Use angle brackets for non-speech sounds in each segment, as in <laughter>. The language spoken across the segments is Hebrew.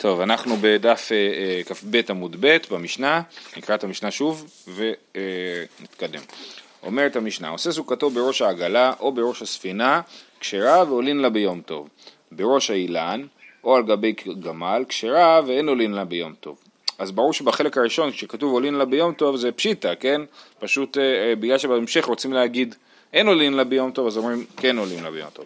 טוב, אנחנו בדף אה, אה, כ"ב עמוד ב' במשנה, נקרא את המשנה שוב ונתקדם. אומרת המשנה, עושה סוכתו בראש העגלה או בראש הספינה, כשרה ועולין לה ביום טוב. בראש האילן או על גבי גמל, כשרה ואין עולין לה ביום טוב. אז ברור שבחלק הראשון כשכתוב עולין לה ביום טוב זה פשיטה, כן? פשוט אה, אה, בגלל שבהמשך רוצים להגיד אין עולין לה ביום טוב, אז אומרים כן עולין לה ביום טוב.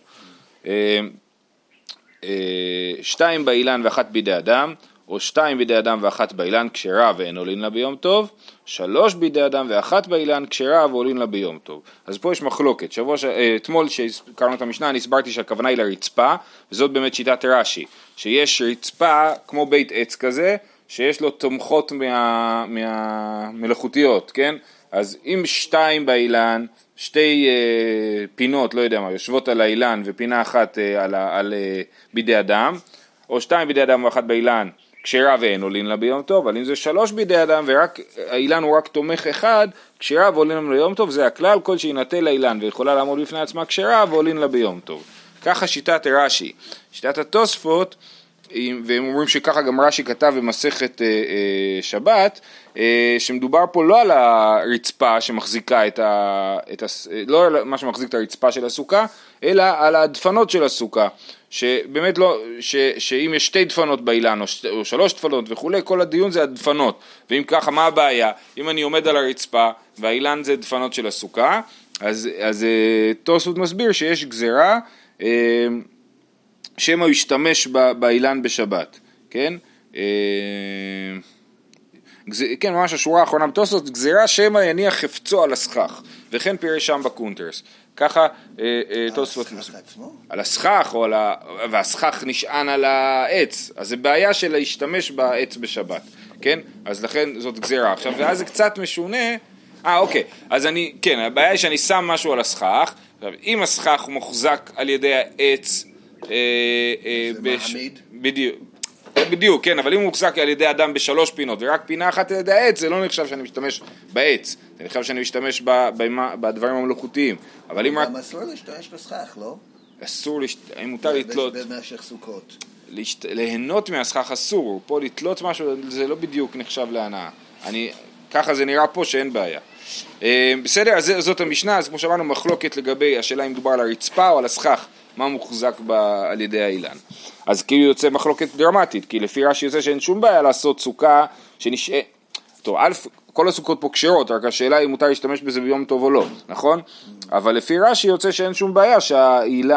אה, שתיים באילן ואחת בידי אדם, או שתיים בידי אדם ואחת באילן כשרה ואין עולין לה ביום טוב, שלוש בידי אדם ואחת באילן כשרה ועולין לה ביום טוב. אז פה יש מחלוקת. שבוע, ש... אה, אתמול שהזכרנו את המשנה אני הסברתי שהכוונה היא לרצפה, וזאת באמת שיטת רש"י, שיש רצפה כמו בית עץ כזה, שיש לו תומכות מה... מהמלאכותיות, כן? אז אם שתיים באילן שתי אה, פינות, לא יודע מה, יושבות על האילן ופינה אחת אה, על, על אה, בידי אדם, או שתיים בידי אדם ואחת באילן, כשרה ואין עולין לה ביום טוב, אבל אם זה שלוש בידי אדם ורק האילן הוא רק תומך אחד, כשרה ועולין לה ביום טוב, זה הכלל כל שיינטה לאילן ויכולה לעמוד בפני עצמה כשרה ועולין לה ביום טוב. ככה שיטת רש"י. שיטת התוספות והם אומרים שככה גם רש"י כתב במסכת אה, אה, שבת, אה, שמדובר פה לא על הרצפה שמחזיקה את ה... את ה לא על מה שמחזיק את הרצפה של הסוכה, אלא על הדפנות של הסוכה. שבאמת לא, ש, שאם יש שתי דפנות באילן או, ש, או שלוש דפנות וכולי, כל הדיון זה הדפנות. ואם ככה, מה הבעיה? אם אני עומד על הרצפה והאילן זה דפנות של הסוכה, אז, אז תוספות מסביר שיש גזירה שמא הוא ישתמש באילן בשבת, כן? אה, כן, ממש השורה האחרונה בתוספות, גזירה שמא יניח חפצו על הסכך, וכן פירש שם בקונטרס. ככה אה, אה, תוספות... על הסכך עצמו? על הסכך, או על ה... והסכך נשען על העץ, אז זה בעיה של להשתמש בעץ בשבת, כן? אז לכן זאת גזירה. עכשיו, ואז זה קצת משונה, אה, אוקיי, אז אני, כן, הבעיה היא שאני שם משהו על הסכך, עכשיו, אם הסכך מוחזק על ידי העץ אה, אה, זה מעמיד? בדיוק. בדיוק, כן, אבל אם הוא מוחזק על ידי אדם בשלוש פינות ורק פינה אחת על ידי העץ, זה לא נחשב שאני משתמש בעץ, זה נחשב שאני משתמש בדברים המלאכותיים. אבל אם רק... גם אסור להשתמש בסכך, לא? אסור, האם מותר לתלות... במשך סוכות. ליהנות מהסכך אסור, פה לתלות משהו זה לא בדיוק נחשב להנאה. אני, ככה זה נראה פה שאין בעיה. אה, בסדר, אז זאת המשנה, אז כמו שאמרנו מחלוקת לגבי השאלה אם מדובר על הרצפה או על הסכך. מה מוחזק ב, על ידי האילן. אז כאילו יוצא מחלוקת דרמטית, כי לפי רש"י יוצא שאין שום בעיה לעשות סוכה שנשאר... טוב, א', כל הסוכות פה כשרות, רק השאלה אם מותר להשתמש בזה ביום טוב או לא, נכון? אבל לפי רש"י יוצא שאין שום בעיה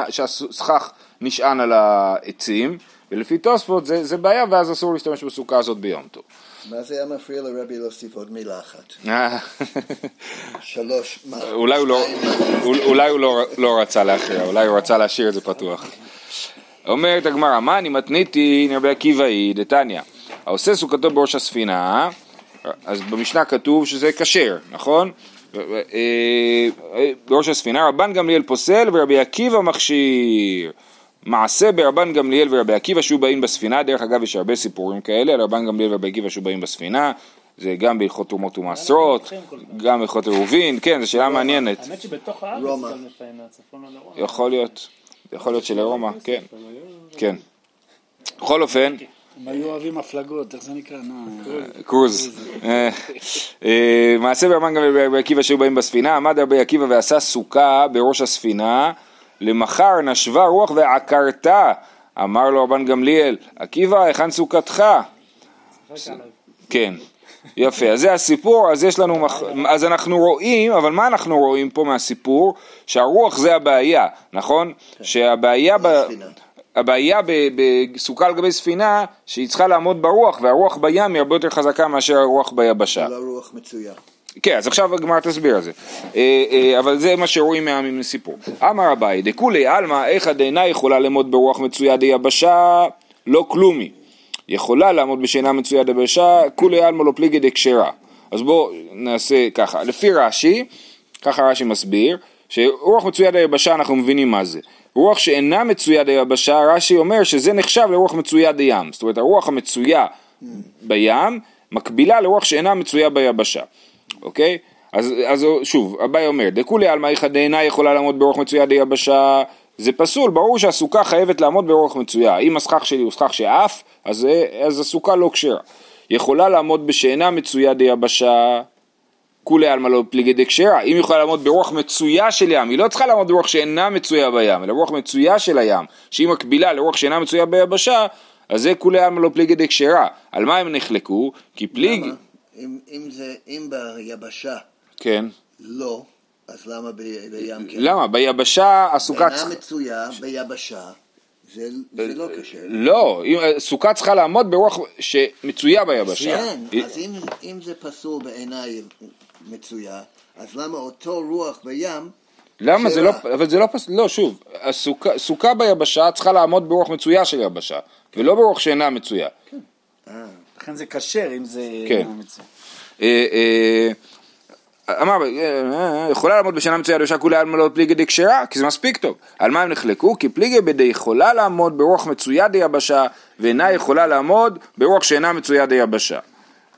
שהסכך נשען על העצים, ולפי תוספות זה, זה בעיה ואז אסור להשתמש בסוכה הזאת ביום טוב. מה זה היה מפריע לרבי להוסיף עוד מילה אחת? אה. שלוש, מה? אולי הוא, לא, לא, לא רצה להכריע, אולי הוא רצה להשאיר את זה פתוח. אומרת הגמרא, מה אני מתניתי רבי עקיבאי דתניא, העושה סוכתו בראש הספינה, אז במשנה כתוב שזה כשר, נכון? אה, אה, בראש הספינה רבן גמליאל פוסל ורבי עקיבא מכשיר מעשה ברבן גמליאל ורבי עקיבא שהיו באים בספינה, דרך אגב יש הרבה סיפורים כאלה, רבן גמליאל ורבי עקיבא שהיו באים בספינה, זה גם בהלכות תרומות ומעשרות, גם בהלכות עירובין, כן, זו שאלה מעניינת. האמת שבתוך הארץ גם לפעמים מהצפון לרומא. יכול להיות, יכול להיות שלרומא, כן, כן. בכל אופן, הם היו אוהבים הפלגות, איך זה נקרא? קרוז. אה, אה, מעשה ברבן גמליאל ורבי עקיבא שהיו באים בספינה, עמד רבי עקיבא ועשה סוכה בראש הספינה למחר נשבה רוח ועקרתה, אמר לו רבן גמליאל, עקיבא, היכן סוכתך? כן, יפה, אז זה הסיפור, אז יש לנו, מח... אז אנחנו רואים, אבל מה אנחנו רואים פה מהסיפור? שהרוח זה הבעיה, נכון? כן. שהבעיה ב... הבעיה בסוכה על גבי ספינה שהיא צריכה לעמוד ברוח והרוח בים היא הרבה יותר חזקה מאשר הרוח ביבשה. לא רוח מצויה. כן, אז עכשיו הגמרא תסביר על זה. אה, אה, אבל זה מה שרואים מהסיפור. אמר אביי, דכולי עלמא איכא דאינה יכולה לעמוד ברוח מצויה דיבשה, לא כלומי. יכולה לעמוד בשינה מצויה דיבשה, כולי עלמא לא פליגי דקשרה. אז בואו נעשה ככה. לפי רש"י, ככה רש"י מסביר, שרוח מצויה דיבשה אנחנו מבינים מה זה. רוח שאינה מצויה דיבשה, רש"י אומר שזה נחשב לרוח מצויה דים. זאת אומרת, הרוח המצויה בים מקבילה לרוח שאינה מצויה ביבשה. אוקיי? אז, אז שוב, אביי אומר, דכולי עלמא איכא דאינה יכולה לעמוד ברוח מצויה דיבשה, זה פסול, ברור שהסוכה חייבת לעמוד באורך מצויה. אם הסכך שלי הוא סכך שעף, אז, אז הסוכה לא כשרה. יכולה לעמוד בשאינה מצויה דיבשה, כולי עלמא לא פליגי דקשרה. אם יכולה לעמוד ברוח מצויה של ים, היא לא צריכה לעמוד ברוח שאינה מצויה בים, אלא ברוח מצויה של הים, שהיא מקבילה לרוח שאינה מצויה ביבשה, אז זה כולי עלמא לא פליגי דקשרה. על מה הם נחלקו? כי פליג... למה? אם, אם זה, אם ביבשה כן. לא, אז למה ב- בים כן? למה? ביבשה הסוכה... אינה מצויה ביבשה, זה, זה לא קשה. לא, סוכה צריכה לעמוד ברוח שמצויה ביבשה. כן, אז אם, אם זה פסול בעיניי מצויה, אז למה אותו רוח בים, למה זה. לא, אבל זה לא פס... לא, שוב, הסוכה, סוכה ביבשה צריכה לעמוד ברוח מצויה של יבשה, ולא ברוח שאינה מצויה. אה, לכן זה כשר אם זה... כן. אה, אה, אמר, אה, יכולה לעמוד בשנה מצויה יבשה כולי עלמא לא פליגי דקשרה, כי זה מספיק טוב. על מה הם נחלקו? כי פליגי בדי יכולה לעמוד ברוח מצויה דיבשה, ואינה יכולה לעמוד ברוח שאינה מצויה דיבשה.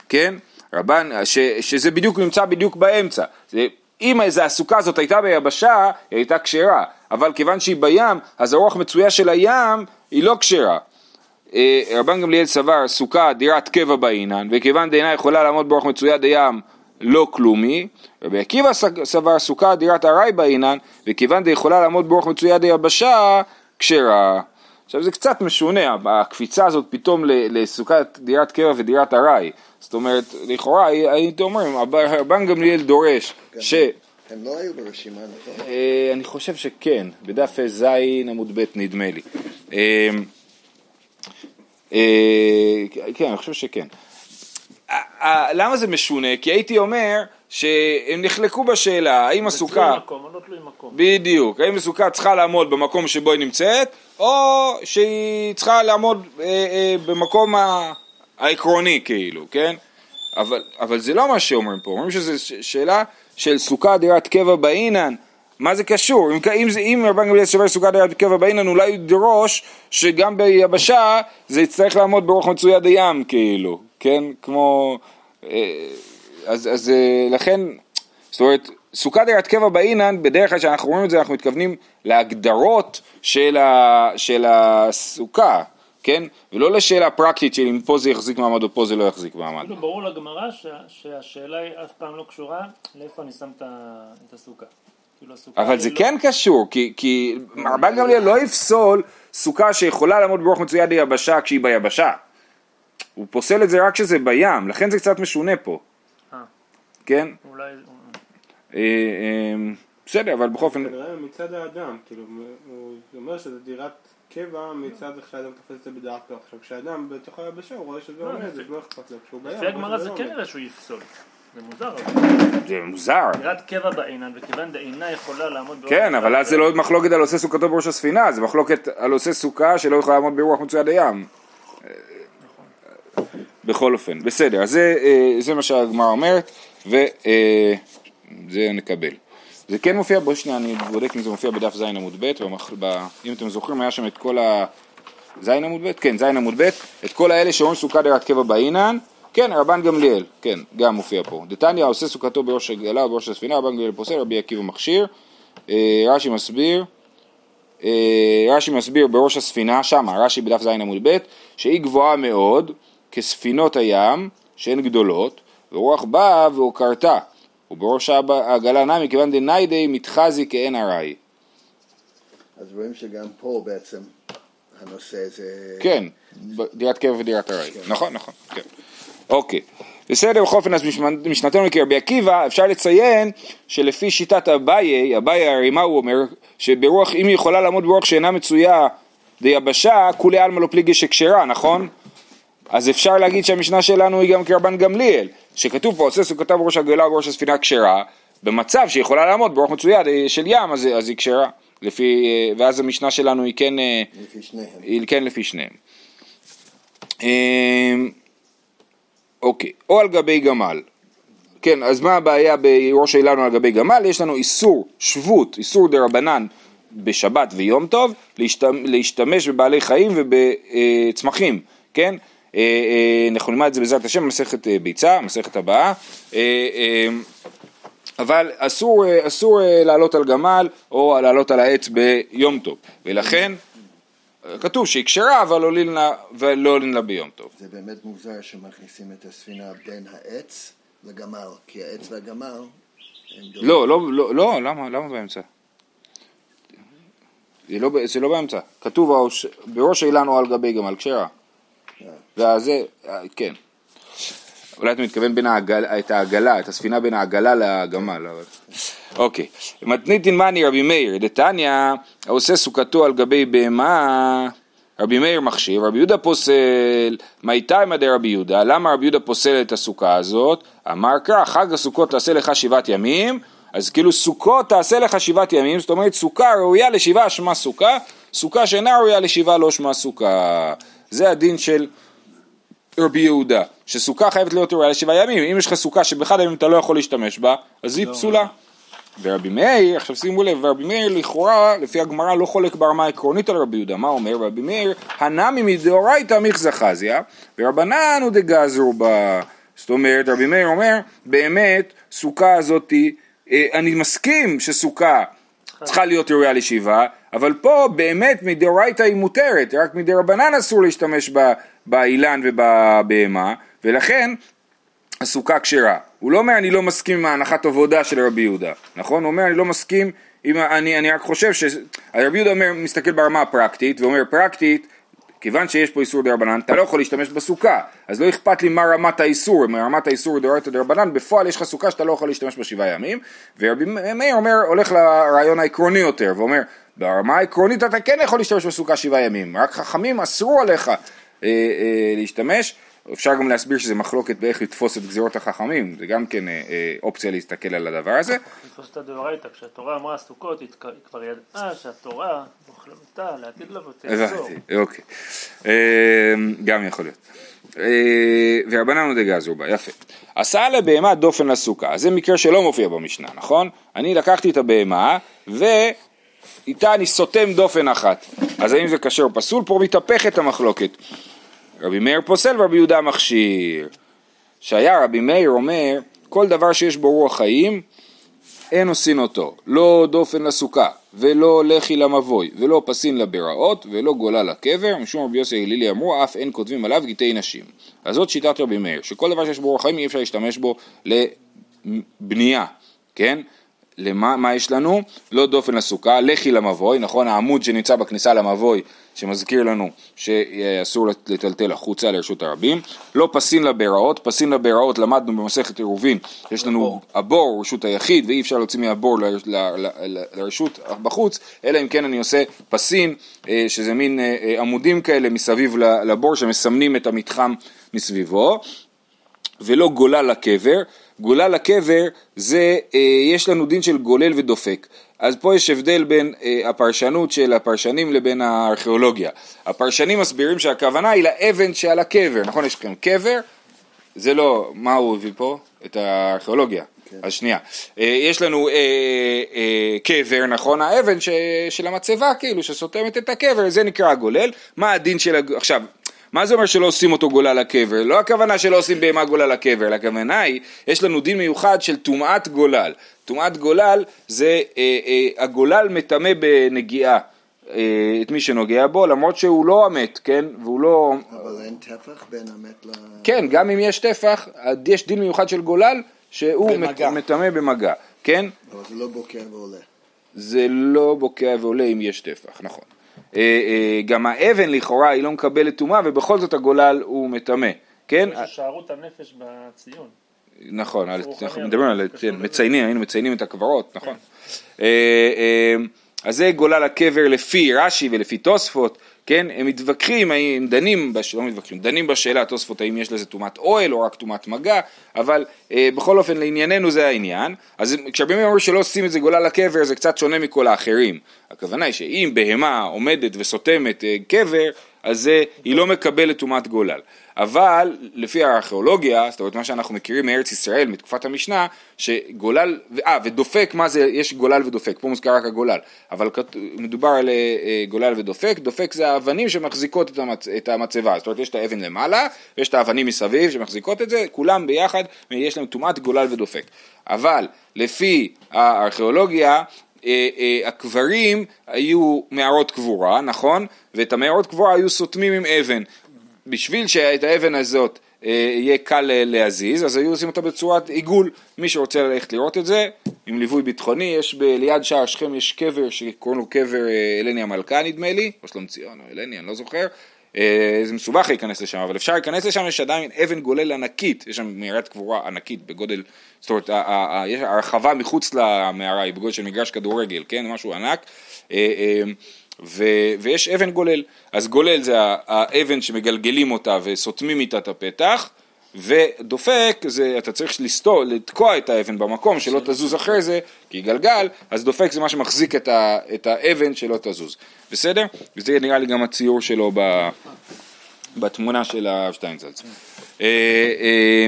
כן? רבן, ש, שזה בדיוק נמצא בדיוק באמצע. זה, אם איזה הסוכה הזאת הייתה ביבשה, היא הייתה כשרה, אבל כיוון שהיא בים, אז הרוח מצויה של הים היא לא כשרה. אה, רבן גמליאל סבר סוכה דירת קבע באינן, וכיוון דאינה יכולה לעמוד ברוח מצויה דים לא כלומי, רבי עקיבא סבר סוכה דירת ארעי באינן, וכיוון דיכולה לעמוד ברוח מצויה דיבשה, כשרה. עכשיו זה קצת משונה, הקפיצה הזאת פתאום לסוכת דירת קבע ודירת ארעי. זאת אומרת, לכאורה הייתי אומר, רב- רבן גמליאל דורש ש... הם לא היו ברשימה, נכון? אה, אני חושב שכן, בדף ז' עמוד ב' נדמה לי. אה, כן, אני חושב שכן. אה, אה, למה זה משונה? כי הייתי אומר שהם נחלקו בשאלה האם הסוכה, לא. בדיוק, האם הסוכה צריכה לעמוד במקום שבו היא נמצאת, או שהיא צריכה לעמוד אה, אה, במקום העקרוני כאילו, כן? אבל, אבל זה לא מה שאומרים פה, אומרים שזו שאלה של סוכה דירת קבע באינן, מה זה קשור? אם, אם, אם רבן גמליאל סובר סוכה דירת קבע באינן, אולי הוא ידרוש שגם ביבשה זה יצטרך לעמוד ברוח מצויה דים כאילו, כן? כמו... אה, אז, אז אה, לכן, זאת אומרת, סוכה דירת קבע באינן, בדרך כלל כשאנחנו רואים את זה אנחנו מתכוונים להגדרות של, ה, של הסוכה, כן? ולא לשאלה פרקטית של אם פה זה יחזיק מעמד או פה זה לא יחזיק מעמד. כאילו ברור לגמרא שה- שהשאלה היא אף פעם לא קשורה לאיפה אני שם את הסוכה. כאילו אבל זה לא- כן קשור, כי, כי רבן גמליאל לא יפסול סוכה שיכולה לעמוד ברוח מצויה דיבשה כשהיא ביבשה. הוא פוסל את זה רק כשזה בים, לכן זה קצת משונה פה, אה, כן? אולי... אה, אה, בסדר, אבל בכל אופן, כנראה מצד האדם, כאילו, הוא אומר שזה דירת קבע מצד איך שאדם תופס את זה בדרכו. עכשיו, כשאדם בתוך היבשה הוא רואה שזה עומד, אז לא אכפת לו. כשהוא בים, לפי הגמרא זה שזה כן לא נראה שהוא יפסול. זה מוזר. זה מוזר. דירת קבע בעינן, וכיוון דאינה יכולה לעמוד... כן, אבל אז זה לא מחלוקת על עושה סוכתו בראש הספינה, זה מחלוקת על עושה סוכה שלא יכולה לעמוד ברוח מצויה דים. בכל אופן, בסדר, זה, אה, זה מה שהגמרא אומרת, וזה נקבל. זה כן מופיע, בוא שנייה, אני בודק אם זה מופיע בדף ז' עמוד ב', אם אתם זוכרים, היה שם את כל ה... ז' עמוד ב'? כן, ז' עמוד ב', את כל האלה שאומרים סוכה דירת קבע באינן, כן, רבן גמליאל, כן, גם מופיע פה. דתניא עושה סוכתו בראש הגלה או בראש הספינה, רבן גמליאל פוסל, רבי עקיבא מכשיר. אה, רש"י מסביר, אה, רש"י מסביר בראש הספינה, שמה, רש"י בדף ז' עמוד ב', שהיא גבוהה מאוד, כספינות הים, שהן גדולות, ורוח באה והוקרתה, ובראש העגלה נמי, כיוון דניידי מתחזי כעין ארעי. אז רואים שגם פה בעצם הנושא זה... כן, דירת קבע ודירת ארעי. נכון, נכון, כן. אוקיי. בסדר, בכל אופן, אז משנתנו כרבי עקיבא, אפשר לציין שלפי שיטת אביי, אביי הרי מה הוא אומר? שברוח, אם היא יכולה לעמוד ברוח שאינה מצויה דיבשה, כולי עלמא לא פליגי שכשרה, נכון? אז אפשר להגיד שהמשנה שלנו היא גם כרבן גמליאל, שכתוב פה עושה סוכתה בראש הגאולה ובראש הספינה כשרה, במצב שהיא יכולה לעמוד ברוח מצויה של ים, אז, אז היא כשרה. לפי, ואז המשנה שלנו היא כן... אה, לפי שניהם. היא כן לפי שניהם. אוקיי, או על גבי גמל. כן, אז מה הבעיה בראש שלנו על גבי גמל? יש לנו איסור שבות, איסור דה רבנן בשבת ויום טוב, להשתמש, בבעלי חיים ובצמחים, כן? אה, אה, אנחנו נלמד את זה בעזרת השם במסכת אה, ביצה, המסכת הבאה. אה, אה, אבל אסור, אסור לעלות על גמל או לעלות על העץ ביום טוב, ולכן כתוב שהיא כשרה אבל לא לינה, ולא לינה ביום טוב. זה באמת מוזר שמכניסים את הספינה בין העץ לגמל, כי העץ והגמל לא, לא, לא, לא, למה, למה באמצע? זה לא, זה לא באמצע, כתוב בראש אילן או על גבי גמל כשרה. אה. וזה, אה, כן. אולי אתה מתכוון בין העגל, את העגלה, את הספינה בין העגלה לגמל. אוקיי. מתניתין מאני רבי מאיר, דתניא העושה סוכתו על גבי בהמה, רבי מאיר מכשיר, רבי יהודה פוסל, מי תימא דרבי יהודה, למה רבי יהודה פוסל את הסוכה הזאת? אמר קרא, חג הסוכות תעשה לך שבעת ימים, אז כאילו סוכות תעשה לך שבעת ימים, זאת אומרת סוכה ראויה לשבעה שמה סוכה, סוכה שאינה ראויה לשבעה לא שמה סוכה. זה הדין של רבי יהודה, שסוכה חייבת להיות ראויה לשבעה ימים, אם יש לך סוכה שבאחד הימים אתה לא יכול להשתמש בה, אז היא לא. פסולה. ורבי מאיר, עכשיו שימו לב, ורבי מאיר לכאורה, לפי הגמרא לא חולק ברמה העקרונית על רבי יהודה, מה אומר רבי מאיר? הנמי מדאורייתא מיכזה חזיה, ורבנן הוא דגזרו בה. זאת אומרת, רבי מאיר אומר, באמת, סוכה הזאתי, אה, אני מסכים שסוכה צריכה להיות ראויה לשבעה, אבל פה באמת מדאורייתא היא מותרת, רק מדרבנן אסור להשתמש באילן ובבהמה, ולכן הסוכה כשרה. הוא לא אומר אני לא מסכים עם ההנחת עבודה של רבי יהודה, נכון? הוא אומר אני לא מסכים, עם, אני, אני רק חושב ש... רבי יהודה אומר, מסתכל ברמה הפרקטית, ואומר פרקטית, כיוון שיש פה איסור דרבנן, אתה לא יכול להשתמש בסוכה, אז לא אכפת לי מה רמת האיסור, אם רמת האיסור דאורייתא דרבנן, בפועל יש לך סוכה שאתה לא יכול להשתמש בשבעה ימים, ורבי מאיר אומר, הולך לרעיון העקרוני יותר, ואומר, ברמה העקרונית אתה כן יכול להשתמש בסוכה שבעה ימים, רק חכמים אסרו עליך אה, אה, להשתמש, אפשר גם להסביר שזה מחלוקת באיך לתפוס את גזירות החכמים, זה גם כן אה, אופציה להסתכל על הדבר הזה. לתפוס את הדאורייתא, כשהתורה אמרה סוכות, היא כבר ידעה שהתורה מוחלטה לעתיד לבוא. הבנתי, אוקיי. גם יכול להיות. ורבנן עוד גזרו בה, יפה. עשה לבהמה דופן לסוכה, זה מקרה שלא מופיע במשנה, נכון? אני לקחתי את הבהמה ואיתה אני סותם דופן אחת. אז האם זה כשר או פסול? פה מתהפכת המחלוקת. רבי מאיר פוסל ורבי יהודה מכשיר. שהיה רבי מאיר אומר, כל דבר שיש בו רוח חיים, אין עושין אותו, לא דופן לסוכה, ולא לחי למבוי, ולא פסין לבראות, ולא גולה לקבר, משום רבי יוסי אלילי אמרו, אף אין כותבים עליו גיטי נשים. אז זאת שיטת רבי מאיר, שכל דבר שיש בו רוח חיים אי אפשר להשתמש בו לבנייה, כן? למה מה יש לנו? לא דופן לסוכה, לכי למבוי, נכון? העמוד שנמצא בכניסה למבוי שמזכיר לנו שאסור לטלטל החוצה לרשות הרבים, לא פסין לביראות, פסין לביראות למדנו במסכת עירובין, יש לנו הבור, רשות היחיד, ואי אפשר להוציא מהבור לרשות בחוץ, אלא אם כן אני עושה פסין, אה, שזה מין אה, אה, עמודים כאלה מסביב לבור שמסמנים את המתחם מסביבו, ולא גולה לקבר, גולה לקבר זה, אה, יש לנו דין של גולל ודופק. אז פה יש הבדל בין אה, הפרשנות של הפרשנים לבין הארכיאולוגיה. הפרשנים מסבירים שהכוונה היא לאבן שעל הקבר, נכון? יש לכם קבר, זה לא, מה הוא הביא פה? את הארכיאולוגיה. כן. אז שנייה, אה, יש לנו אה, אה, קבר, נכון? האבן ש, של המצבה כאילו, שסותמת את הקבר, זה נקרא גולל. מה הדין של, עכשיו, מה זה אומר שלא עושים אותו גולה לקבר? לא הכוונה שלא עושים בהמה גולה לקבר, אלא הכוונה היא, יש לנו דין מיוחד של טומאת גולל. טומאת גולל זה אה, אה, הגולל מטמא בנגיעה. אה, את מי שנוגע בו, למרות שהוא לא המת, כן? והוא לא... אבל אין טפח בין המת ל... כן, גם אם יש טפח, יש דין מיוחד של גולל שהוא מטמא במגע, כן? אבל זה לא בוקע ועולה. זה לא בוקע ועולה אם יש טפח, נכון. אה, אה, גם האבן לכאורה היא לא מקבלת טומאה ובכל זאת הגולל הוא מטמא, כן? שערות הנפש בציון. נכון, אנחנו מדברים על, כן, מציינים, היינו מציינים את הקברות, נכון. אז זה גולל הקבר לפי רש"י ולפי תוספות, כן, הם מתווכחים, הם דנים, בש... לא מתווכחים, דנים בשאלה תוספות האם יש לזה טומאת אוהל או רק טומאת מגע, אבל אה, בכל אופן לענייננו זה העניין, אז כשהרבה אומרים שלא עושים את זה גולל לקבר זה קצת שונה מכל האחרים, הכוונה היא שאם בהמה עומדת וסותמת אה, קבר, אז זה, היא לא מקבלת טומאת גולל. אבל לפי הארכיאולוגיה, זאת אומרת מה שאנחנו מכירים מארץ ישראל מתקופת המשנה, שגולל, אה ודופק, מה זה, יש גולל ודופק, פה מוזכר רק הגולל, אבל מדובר על אה, גולל ודופק, דופק זה האבנים שמחזיקות את, המצ, את המצבה, זאת אומרת יש את האבן למעלה, ויש את האבנים מסביב שמחזיקות את זה, כולם ביחד, יש להם טומאת גולל ודופק. אבל לפי הארכיאולוגיה, הקברים היו מערות קבורה, נכון? ואת המערות קבורה היו סותמים עם אבן. בשביל שאת האבן הזאת אה, יהיה קל להזיז, אז היו עושים אותה בצורת עיגול. מי שרוצה ללכת לראות את זה, עם ליווי ביטחוני, יש ב, ליד שער שכם יש קבר שקוראים לו קבר אלני המלכה נדמה לי, או שלום ציון או אלני, אני לא זוכר. זה מסובך להיכנס לשם, אבל אפשר להיכנס לשם, יש עדיין אבן גולל ענקית, יש שם מערת קבורה ענקית בגודל, זאת אומרת, הרחבה מחוץ למערה היא בגודל של מגרש כדורגל, כן, משהו ענק, ו, ויש אבן גולל, אז גולל זה האבן שמגלגלים אותה וסותמים איתה את הפתח, ודופק זה אתה צריך לסתור, לתקוע את האבן במקום שלא תזוז אחרי זה כי גלגל, אז דופק זה מה שמחזיק את, ה, את האבן שלא תזוז, בסדר? וזה נראה לי גם הציור שלו ב, בתמונה של השטיינזלץ. אה, אה,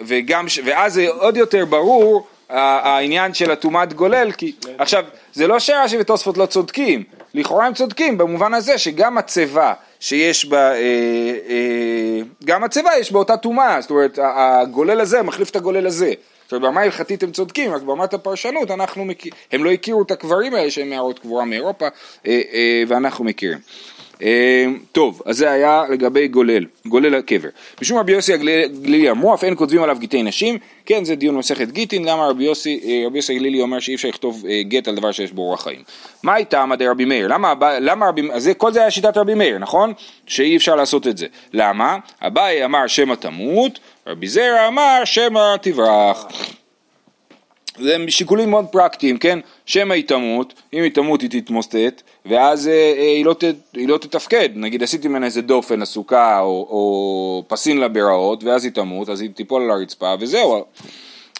וגם, ואז זה עוד יותר ברור העניין של הטומאת גולל, כי עכשיו זה לא שרש"י ותוספות לא צודקים, לכאורה הם צודקים במובן הזה שגם הצבע שיש בה, אה, אה, גם הצבע יש באותה טומאה, זאת אומרת הגולל הזה מחליף את הגולל הזה. זאת אומרת ברמה ההלכתית הם צודקים, רק ברמת הפרשנות אנחנו מכיר, הם לא הכירו את הקברים האלה שהם מערות קבורה מאירופה אה, ואנחנו מכירים. אמ, טוב, אז זה היה לגבי גולל, גולל הקבר. משום רבי יוסי הגלילי אמרו, אף אין כותבים עליו גטי נשים, כן זה דיון מסכת גיטין, למה רבי יוסי, אה, רבי יוסי הגלילי אומר שאי אפשר לכתוב אה, גט על דבר שיש בו אורח חיים. מה הייתה עמדי רבי מאיר? למה, למה רבי, אז כל זה היה שיטת רבי מאיר, נכון? שאי אפשר לעשות את זה. למה? אביי אמר שמא תמות, רבי זרע אמר שמא תברח. זה שיקולים מאוד פרקטיים, כן? שמא היא תמות, אם היא תמות היא תתמוסטט, ואז אה, אה, היא, לא ת, היא לא תתפקד, נגיד עשיתי ממנה איזה דופן עסוקה או, או פסין לביראות, ואז היא תמות, אז היא תיפול על הרצפה, וזהו.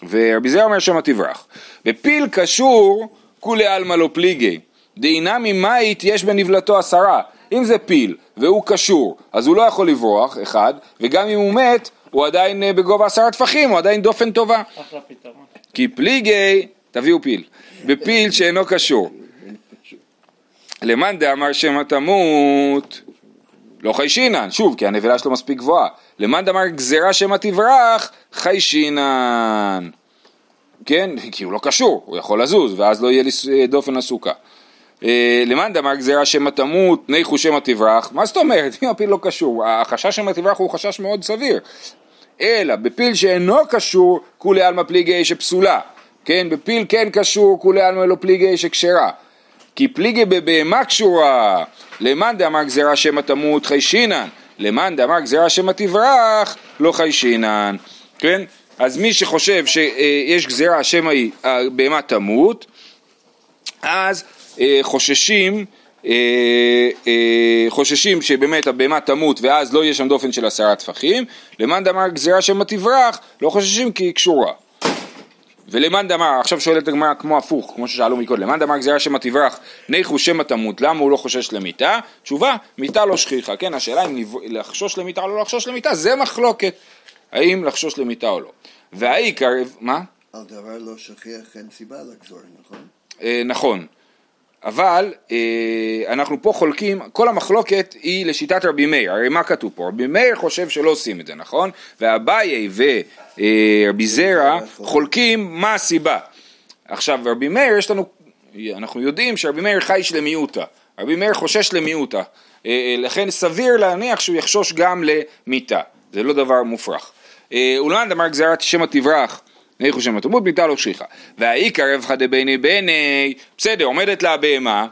ורבי זרע אומר שמא תברח. ופיל קשור, כולי עלמא לא פליגי, דהינה ממאית יש בנבלתו עשרה. אם זה פיל והוא קשור, אז הוא לא יכול לברוח, אחד, וגם אם הוא מת, הוא עדיין אה, בגובה עשרה טפחים, הוא עדיין דופן טובה. אחלה פתרון. כי פליגי, תביאו פיל, בפיל שאינו קשור. למאן דאמר שמא תמות, לא חיישינן, שוב, כי הנבלה שלו מספיק גבוהה. למאן דאמר גזירה שמא תברח, חיישינן. כן, כי הוא לא קשור, הוא יכול לזוז, ואז לא יהיה לי דופן הסוכה. אה, למאן דאמר גזירה שמא תמות, ניחו שמא תברח, מה זאת אומרת? <laughs> אם הפיל לא קשור, החשש שמא תברח הוא חשש מאוד סביר. אלא בפיל שאינו קשור, כולי עלמא פליגי שפסולה. כן, בפיל כן קשור, כולי עלמא לא פליגי שכשרה. כי פליגי בבהמה קשורה, למאן דאמר גזירה שמא תמות חיישינן, למאן דאמר גזירה שמא תברח, לא חיישינן. כן? אז מי שחושב שיש גזירה שמא היא הבהמה תמות, אז אה, חוששים אה, אה, חוששים שבאמת הבהמה תמות ואז לא יהיה שם דופן של עשרה טפחים, למאן דאמר גזירה שמא תברח, לא חוששים כי היא קשורה. ולמאן דאמר, עכשיו שואלת הגמרא כמו הפוך, כמו ששאלו מקודם, למאן דאמר גזירה שמא תברח, ניחו שמא תמות, למה הוא לא חושש למיתה? תשובה, מיתה לא שכיחה, כן, השאלה אם לחשוש למיתה או לא לחשוש למיתה, זה מחלוקת, האם לחשוש למיתה או לא. והעיקר, מה? על דבר לא שכיח אין סיבה לחזור, נכון? אה, נכון. אבל אה, אנחנו פה חולקים, כל המחלוקת היא לשיטת רבי מאיר, הרי מה כתוב פה? רבי מאיר חושב שלא עושים את זה, נכון? ואביי ורבי אה, זרע חולקים מה הסיבה. עכשיו רבי מאיר יש לנו, אנחנו יודעים שרבי מאיר חי למיעוטה, רבי מאיר חושש למיעוטה, אה, אה, לכן סביר להניח שהוא יחשוש גם למיתה, זה לא דבר מופרך. אה, אולנד אמר גזירת שמא תברח ניחו שם תמות ביתה לא שכיחה. והעיקר רבחא דבני בני, בסדר, עומדת לה הבהמה,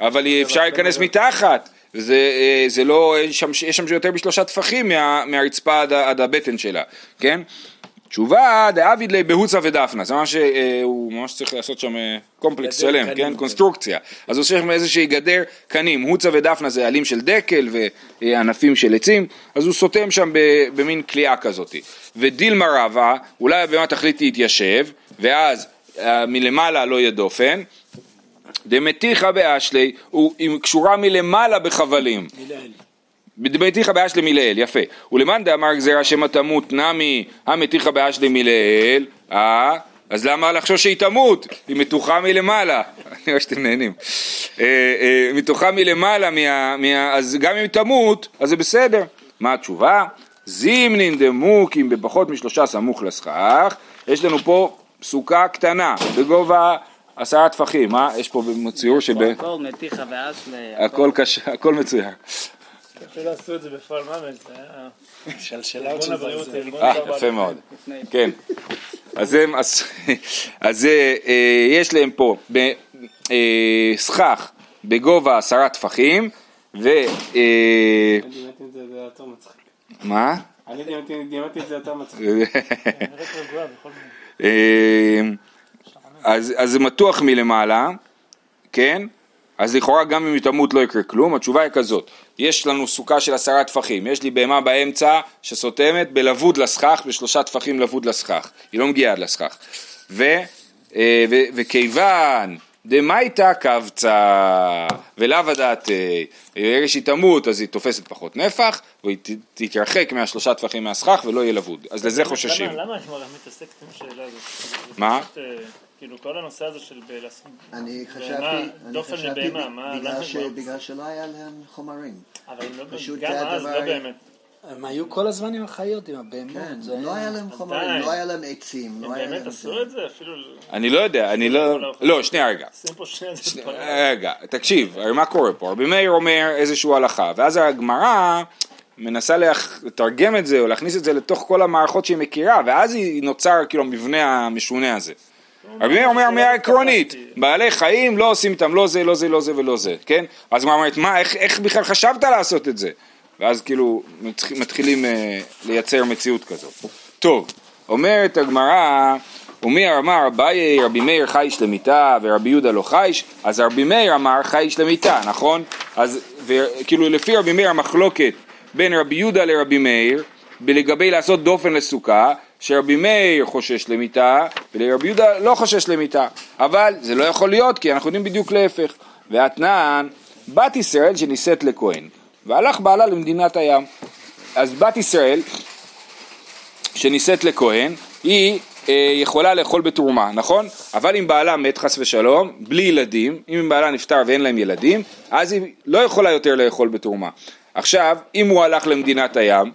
אבל אפשר להיכנס מתחת. זה, אה, זה לא, יש שם, יש שם יותר משלושה טפחים מה, מהרצפה עד, עד הבטן שלה, כן? תשובה דאביד לי בהוצה ודפנה, זה ממש, אה, הוא ממש צריך לעשות שם אה, קומפלקס שלם, כן? כן? קונסטרוקציה. אז הוא שם איזושהי גדר קנים, הוצה ודפנה זה עלים של דקל וענפים של עצים, אז הוא סותם שם במין כליאה כזאת. ודילמה רבה, אולי הבמה תחליט להתיישב, ואז מלמעלה לא יהיה דופן, דמתיחא באשלי, היא קשורה מלמעלה בחבלים. דמתיחא באשלי מלעיל, יפה. ולמאן דאמר גזירה שמא תמות נמי המתיחא באשלי מלעיל, אה, אז למה לחשוש שהיא תמות? היא מתוחה מלמעלה. <laughs> אני רואה שאתם נהנים. אה, אה, מתוחה מלמעלה, אז גם אם תמות, אז זה בסדר. מה התשובה? זימנין דמוקים בפחות משלושה סמוך לסכך, יש לנו פה סוכה קטנה בגובה עשרה טפחים, מה? יש פה ציור של... הכל מתיחה ואסלה. הכל קשה, הכל מצויר. אפילו עשו את זה בפועל ממש, זה היה... שלשלאות של ברזל. אה, יפה מאוד. כן. אז הם, אז אה, יש להם פה אה, סכך בגובה עשרה טפחים, ו... מה? אני דימתי את זה יותר מצחיק. אז זה מתוח מלמעלה, כן? אז לכאורה גם אם היא תמות לא יקרה כלום, התשובה היא כזאת, יש לנו סוכה של עשרה טפחים, יש לי בהמה באמצע שסותמת בלבוד לסכך, בשלושה טפחים לבוד לסכך, היא לא מגיעה עד לסכך, ו, אה, ו, וכיוון דמייתא קבצה ולאו הדעתי, ברגע שהיא תמות אז היא תופסת פחות נפח והיא תתרחק מהשלושה טפחים מהסכך ולא יהיה לבוד, אז לזה חוששים. למה הגמרא מתעסקת עם השאלה הזאת? מה? כאילו כל הנושא הזה של אני חשבתי, אני חשבתי בגלל שלא היה להם חומרים. אבל גם אז לא באמת. הם היו כל הזמן עם החיות, עם הבהמות. כן, לא היה להם חומרים, לא היה להם עצים. הם באמת עשו את זה? אפילו... אני לא יודע, אני לא... לא, שנייה רגע. רגע, תקשיב, מה קורה פה? רבי מאיר אומר איזושהי הלכה, ואז הגמרא... מנסה לתרגם את זה או להכניס את זה לתוך כל המערכות שהיא מכירה ואז היא נוצר כאילו המבנה המשונה הזה. רבי מאיר אומר אמירה עקרונית, בעלי חיים לא עושים איתם לא זה, לא זה, לא זה ולא זה, כן? אז הוא אומרת, מה, איך, איך בכלל חשבת לעשות את זה? ואז כאילו מתחילים אה, לייצר מציאות כזאת. טוב, אומרת הגמרא, ומי אמר אביי רבי מאיר חייש למיתה ורבי יהודה לא חייש, אז רבי מאיר אמר חייש למיתה, נכון? אז כאילו לפי רבי מאיר המחלוקת בין רבי יהודה לרבי מאיר לגבי לעשות דופן לסוכה, שרבי מאיר חושש למיתה ולרבי יהודה לא חושש למיתה, אבל זה לא יכול להיות כי אנחנו יודעים בדיוק להפך. ואתנן, בת ישראל שנישאת לכהן, והלך בעלה למדינת הים. אז בת ישראל שנישאת לכהן, היא אה, יכולה לאכול בתרומה, נכון? אבל אם בעלה מת חס ושלום, בלי ילדים, אם בעלה נפטר ואין להם ילדים, אז היא לא יכולה יותר לאכול בתרומה. עכשיו, אם הוא הלך למדינת הים,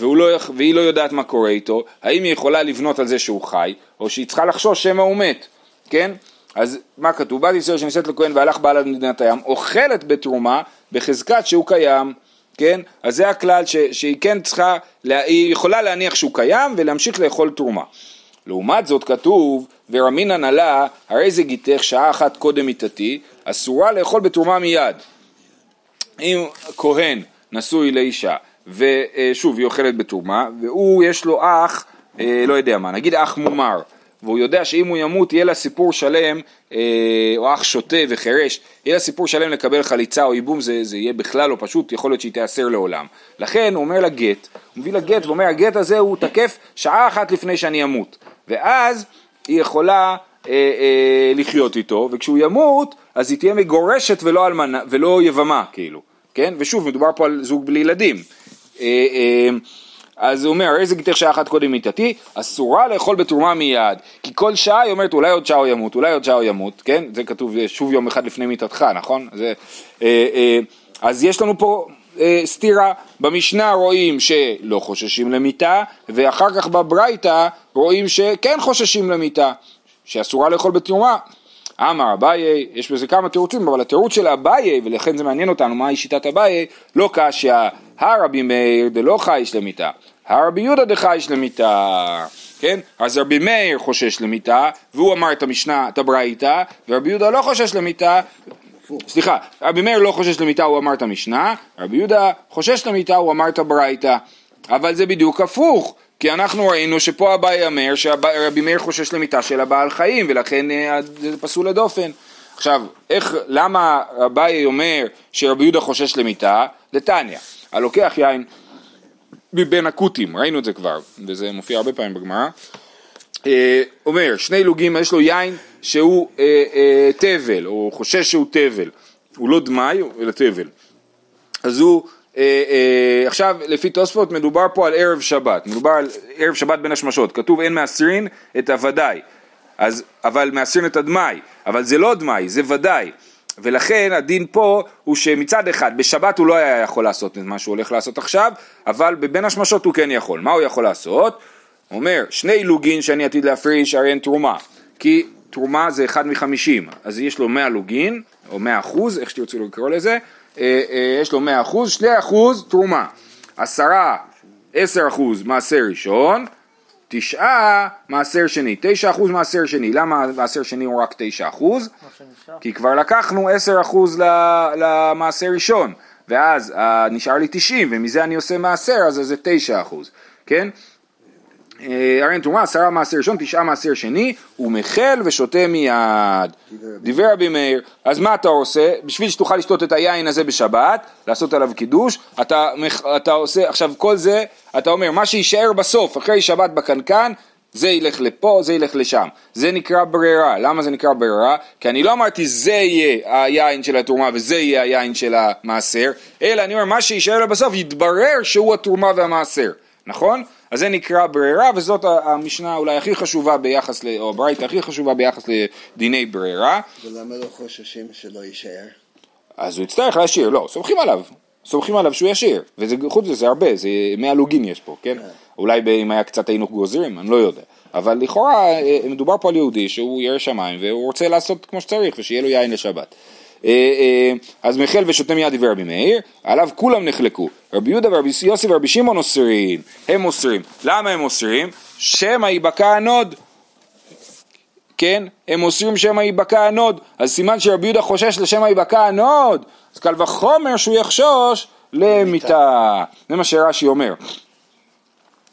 לא, והיא לא יודעת מה קורה איתו, האם היא יכולה לבנות על זה שהוא חי, או שהיא צריכה לחשוש שמא הוא מת, כן? אז מה כתוב? בת ישראל שנישאת לכהן והלך בעלה למדינת הים, אוכלת בתרומה בחזקת שהוא קיים, כן? אז זה הכלל ש, שהיא כן צריכה, היא יכולה להניח שהוא קיים ולהמשיך לאכול תרומה. לעומת זאת כתוב, ורמינן עלה, הרי זה גיתך שעה אחת קודם מיתתי, אסורה לאכול בתרומה מיד. אם כהן נשוי לאישה, ושוב היא אוכלת בתרומה, והוא יש לו אח, אה, לא יודע מה, נגיד אח מומר, והוא יודע שאם הוא ימות יהיה לה סיפור שלם, אה, או אח שוטה וחירש, יהיה לה סיפור שלם לקבל חליצה או ייבום, זה, זה יהיה בכלל לא פשוט, יכול להיות שהיא תיאסר לעולם. לכן הוא אומר לה גט, הוא מביא לה גט ואומר הגט הזה הוא תקף שעה אחת לפני שאני אמות, ואז היא יכולה אה, אה, לחיות איתו, וכשהוא ימות אז היא תהיה מגורשת ולא, אלמנה, ולא יבמה כאילו, כן? ושוב מדובר פה על זוג בלי ילדים. אה, אה, אז הוא אומר, איזה גיתך שעה אחת קודם מיתתי, אסורה לאכול בתרומה מיד, כי כל שעה היא אומרת אולי עוד שעה הוא ימות, אולי עוד שעה הוא ימות, כן? זה כתוב שוב יום אחד לפני מיתתך, נכון? זה, אה, אה, אז יש לנו פה אה, סתירה, במשנה רואים שלא חוששים למיתה, ואחר כך בברייתא רואים שכן חוששים למיתה, שאסורה לאכול בתרומה. אמר אביי, יש בזה כמה תירוצים, אבל התירוץ של אביי, ולכן זה מעניין אותנו, מהי שיטת אביי, לא קשיא, הרבי מאיר דלא חייש למיתה, הרבי יהודה דחייש למיתה, כן? אז רבי מאיר חושש למיתה, והוא אמר את המשנה, את הברייתא, ורבי יהודה לא חושש למיתה, סליחה, רבי מאיר לא חושש למיתה, הוא אמר את המשנה, רבי יהודה חושש למיתה, הוא אמר את הברייתא, אבל זה בדיוק הפוך, כי אנחנו ראינו שפה אביי אומר שרבי מאיר חושש למיתה של הבעל חיים ולכן אה, זה פסול לדופן. עכשיו, איך, למה אביי אומר שרבי יהודה חושש למיתה? דתניא, הלוקח יין מבין הכותים, ראינו את זה כבר, וזה מופיע הרבה פעמים בגמרא. אה, אומר, שני לוגים, יש לו יין שהוא אה, אה, תבל, או חושש שהוא תבל, הוא לא דמאי אלא תבל, אז הוא, אה, אה, עכשיו לפי תוספות מדובר פה על ערב שבת, מדובר על ערב שבת בין השמשות, כתוב אין מאסרין את הוודאי, אז, אבל מאסרין את הדמאי, אבל זה לא דמאי, זה ודאי. ולכן הדין פה הוא שמצד אחד בשבת הוא לא היה יכול לעשות את מה שהוא הולך לעשות עכשיו, אבל בבין השמשות הוא כן יכול. מה הוא יכול לעשות? הוא אומר, שני לוגין שאני עתיד להפריש הרי אין תרומה, כי תרומה זה אחד מחמישים, אז יש לו מאה לוגין, או מאה אחוז, איך שתרצו לקרוא לזה, אה, אה, יש לו מאה אחוז, שני אחוז תרומה, עשרה, עשר אחוז מעשר ראשון, תשעה מעשר שני, תשע אחוז מעשר שני, למה מעשר שני הוא רק תשע אחוז? כי כבר לקחנו עשר אחוז למעשר ראשון, ואז אה, נשאר לי תשעים, ומזה אני עושה מעשר, אז זה תשע אחוז, כן? אה, הרי אין תרומה, עשרה מעשר ראשון, תשעה מעשר שני, הוא מחל ושותה מיד. דיבר רבי מאיר, אז מה אתה עושה? בשביל שתוכל לשתות את היין הזה בשבת, לעשות עליו קידוש, אתה, אתה עושה, עכשיו כל זה, אתה אומר, מה שיישאר בסוף, אחרי שבת בקנקן, זה ילך לפה, זה ילך לשם. זה נקרא ברירה. למה זה נקרא ברירה? כי אני לא אמרתי זה יהיה היין של התרומה וזה יהיה היין של המעשר, אלא אני אומר מה שיישאר לה בסוף יתברר שהוא התרומה והמעשר, נכון? אז זה נקרא ברירה וזאת המשנה אולי הכי חשובה ביחס, ל, או הברייתא הכי חשובה ביחס לדיני ברירה. ולמה לא חוששים שלא יישאר? אז הוא יצטרך להשאיר, לא, סומכים עליו, סומכים עליו שהוא ישאיר, וחוץ מזה זה הרבה, זה 100 לוגין יש פה, כן? אולי ב- אם היה קצת היינו גוזרים, אני לא יודע, אבל לכאורה אה, מדובר פה על יהודי שהוא ירא שמיים והוא רוצה לעשות כמו שצריך ושיהיה לו יין לשבת. אה, אה, אז מיחל ושותה מיד דברי רבי מאיר, עליו כולם נחלקו, רבי יהודה ורבי יוסי ורבי שמעון אוסרים, הם אוסרים, למה הם אוסרים? שמא ייבקע הנוד, כן? הם אוסרים שמא ייבקע הנוד, אז סימן שרבי יהודה חושש לשמא ייבקע הנוד, אז קל וחומר שהוא יחשוש למיתה. זה מה שרש"י אומר.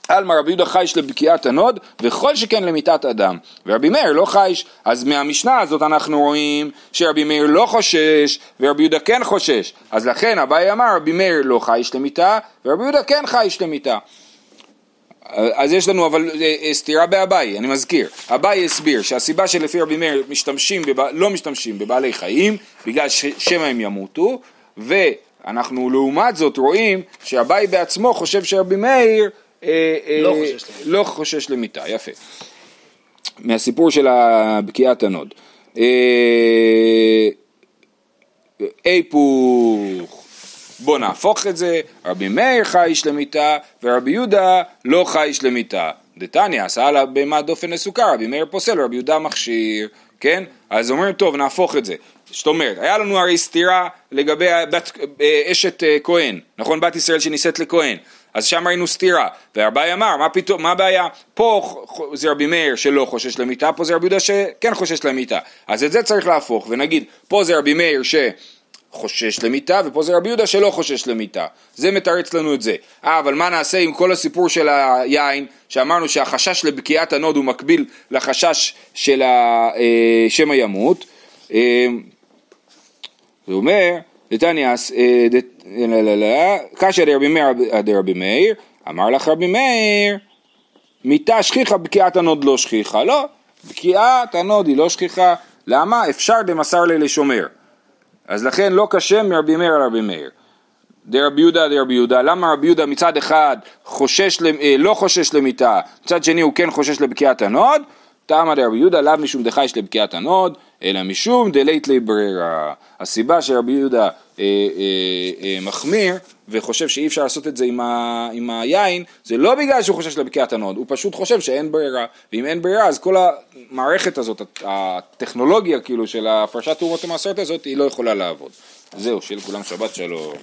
עלמא רבי יהודה חייש לבקיעת הנוד, וכל שכן למיתת אדם. ורבי מאיר לא חייש. אז מהמשנה הזאת אנחנו רואים שרבי מאיר לא חושש, ורבי יהודה כן חושש. אז לכן אביי אמר רבי מאיר לא חייש למיתה, ורבי יהודה כן חייש למיתה. אז יש לנו אבל אה, אה, סתירה באביי, אני מזכיר. אביי הסביר שהסיבה שלפי רבי מאיר משתמשים, בב... לא משתמשים בבעלי חיים, בגלל ששמא הם ימותו, ואנחנו לעומת זאת רואים שאביי בעצמו חושב שרבי מאיר לא חושש למיתה. לא חושש למיתה, יפה. מהסיפור של בקיעת הנוד. אה, היפוך, בוא נהפוך את זה, רבי מאיר חייש למיתה ורבי יהודה לא חייש למיתה. דתניא עשה לה בהמה דופן לסוכה, רבי מאיר פוסל ורבי יהודה מכשיר, כן? אז אומרים טוב נהפוך את זה. זאת אומרת, היה לנו הרי סתירה לגבי בת, אה, אשת אה, כהן, נכון? בת ישראל שנישאת לכהן. אז שם ראינו סתירה, ואביי אמר, מה פתאום, מה הבעיה? פה זה רבי מאיר שלא חושש למיתה, פה זה רבי יהודה שכן חושש למיתה. אז את זה צריך להפוך, ונגיד, פה זה רבי מאיר שחושש למיתה, ופה זה רבי יהודה שלא חושש למיתה. זה מתרץ לנו את זה. אה, אבל מה נעשה עם כל הסיפור של היין, שאמרנו שהחשש לבקיעת הנוד הוא מקביל לחשש של ה- אה, ימות. אה, הוא אומר, דתניא, אה, דת- לא, קשיא דרבי מאיר אדרבי מאיר, אמר לך רבי מאיר, מיתה שכיחה, בקיעת הנוד לא שכיחה. לא, בקיעת הנוד היא לא שכיחה. למה? אפשר דמסר ליה לשומר. אז לכן לא קשה מרבי מאיר על רבי מאיר. דרבי יהודה אדרבי יהודה, למה רבי יהודה מצד אחד חושש, אה, לא חושש למיתה, מצד שני הוא כן חושש לבקיעת הנוד, טעמא דרבי יהודה לאו משום דחייש לבקיעת הנוד, אלא משום דלית ליה ברירה. הסיבה שרבי יהודה אה, אה, אה, מחמיר וחושב שאי אפשר לעשות את זה עם, ה, עם היין, זה לא בגלל שהוא חושש לבקיעת הנוד, הוא פשוט חושב שאין ברירה, ואם אין ברירה אז כל המערכת הזאת, הטכנולוגיה כאילו של הפרשת תרומות ומעשרות הזאת, היא לא יכולה לעבוד. זהו, שיהיה לכולם שבת שלום.